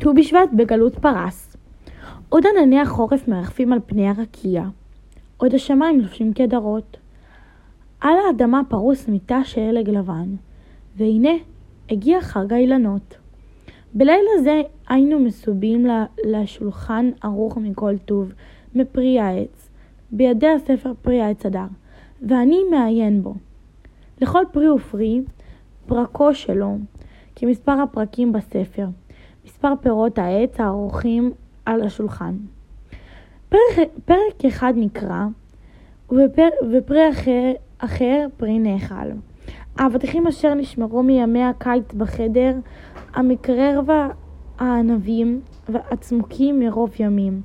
ט"ו בשבט בגלות פרס. עוד ענני החורף מרחפים על פני הרקיע. עוד השמיים לובשים כדרות. על האדמה פרוס מיטה שלג לבן, והנה הגיע חג האילנות. בלילה זה היינו מסובים לשולחן ערוך מכל טוב, מפרי העץ, בידי הספר פרי העץ הדר, ואני מעיין בו. לכל פרי ופרי, פרקו שלו, כמספר הפרקים בספר, מספר פירות העץ הערוכים על השולחן. פרק, פרק אחד נקרא, ופר, ופרי אחר, אחר פרי נאכל. האבטיחים אשר נשמרו מימי הקיץ בחדר, המקרר והענבים והצמוקים מרוב ימים.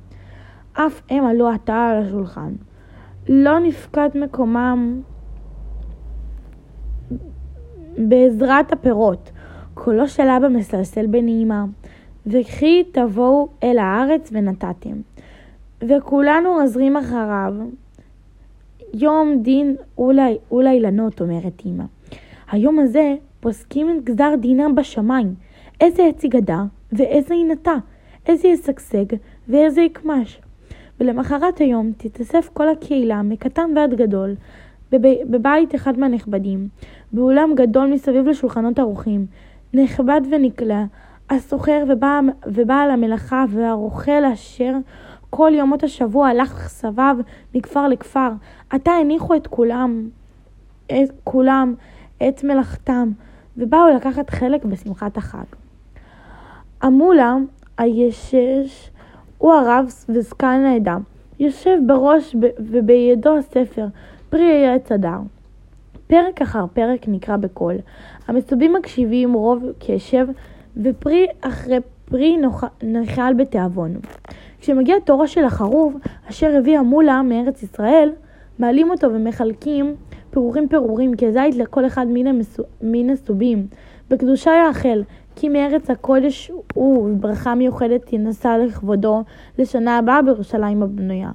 אף הם עלו עתה על השולחן. לא נפקד מקומם בעזרת הפירות. קולו של אבא מסלסל בנעימה. וכי תבואו אל הארץ ונתתם. וכולנו עזרים אחריו. יום דין אולי, אולי לנות, אומרת אמא. היום הזה פוסקים את גזר דינם בשמיים. איזה עץ יגדע ואיזה ינטע, איזה ישגשג ואיזה יקמש. ולמחרת היום תתאסף כל הקהילה, מקטן ועד גדול, בבית אחד מהנכבדים, באולם גדול מסביב לשולחנות ערוכים, נכבד ונקלע, הסוחר ובעל המלאכה והרוכל אשר כל יומות השבוע הלך סבב מכפר לכפר, עתה הניחו את כולם, את כולם, את מלאכתם, ובאו לקחת חלק בשמחת החג. המולה הישש הוא הרב וזקן העדה, יושב בראש ובידו הספר, פרי עץ הדר. פרק אחר פרק נקרא בקול. המסובים מקשיבים רוב קשב, ופרי אחרי פרי נאכל בתיאבון. כשמגיע תורו של החרוב, אשר הביא המולה מארץ ישראל, מעלים אותו ומחלקים פירורים פירורים כזית לכל אחד מן הסובים. בקדושה יאכל, כי מארץ הקודש הוא, ברכה מיוחדת תנסה לכבודו לשנה הבאה בירושלים הבנויה.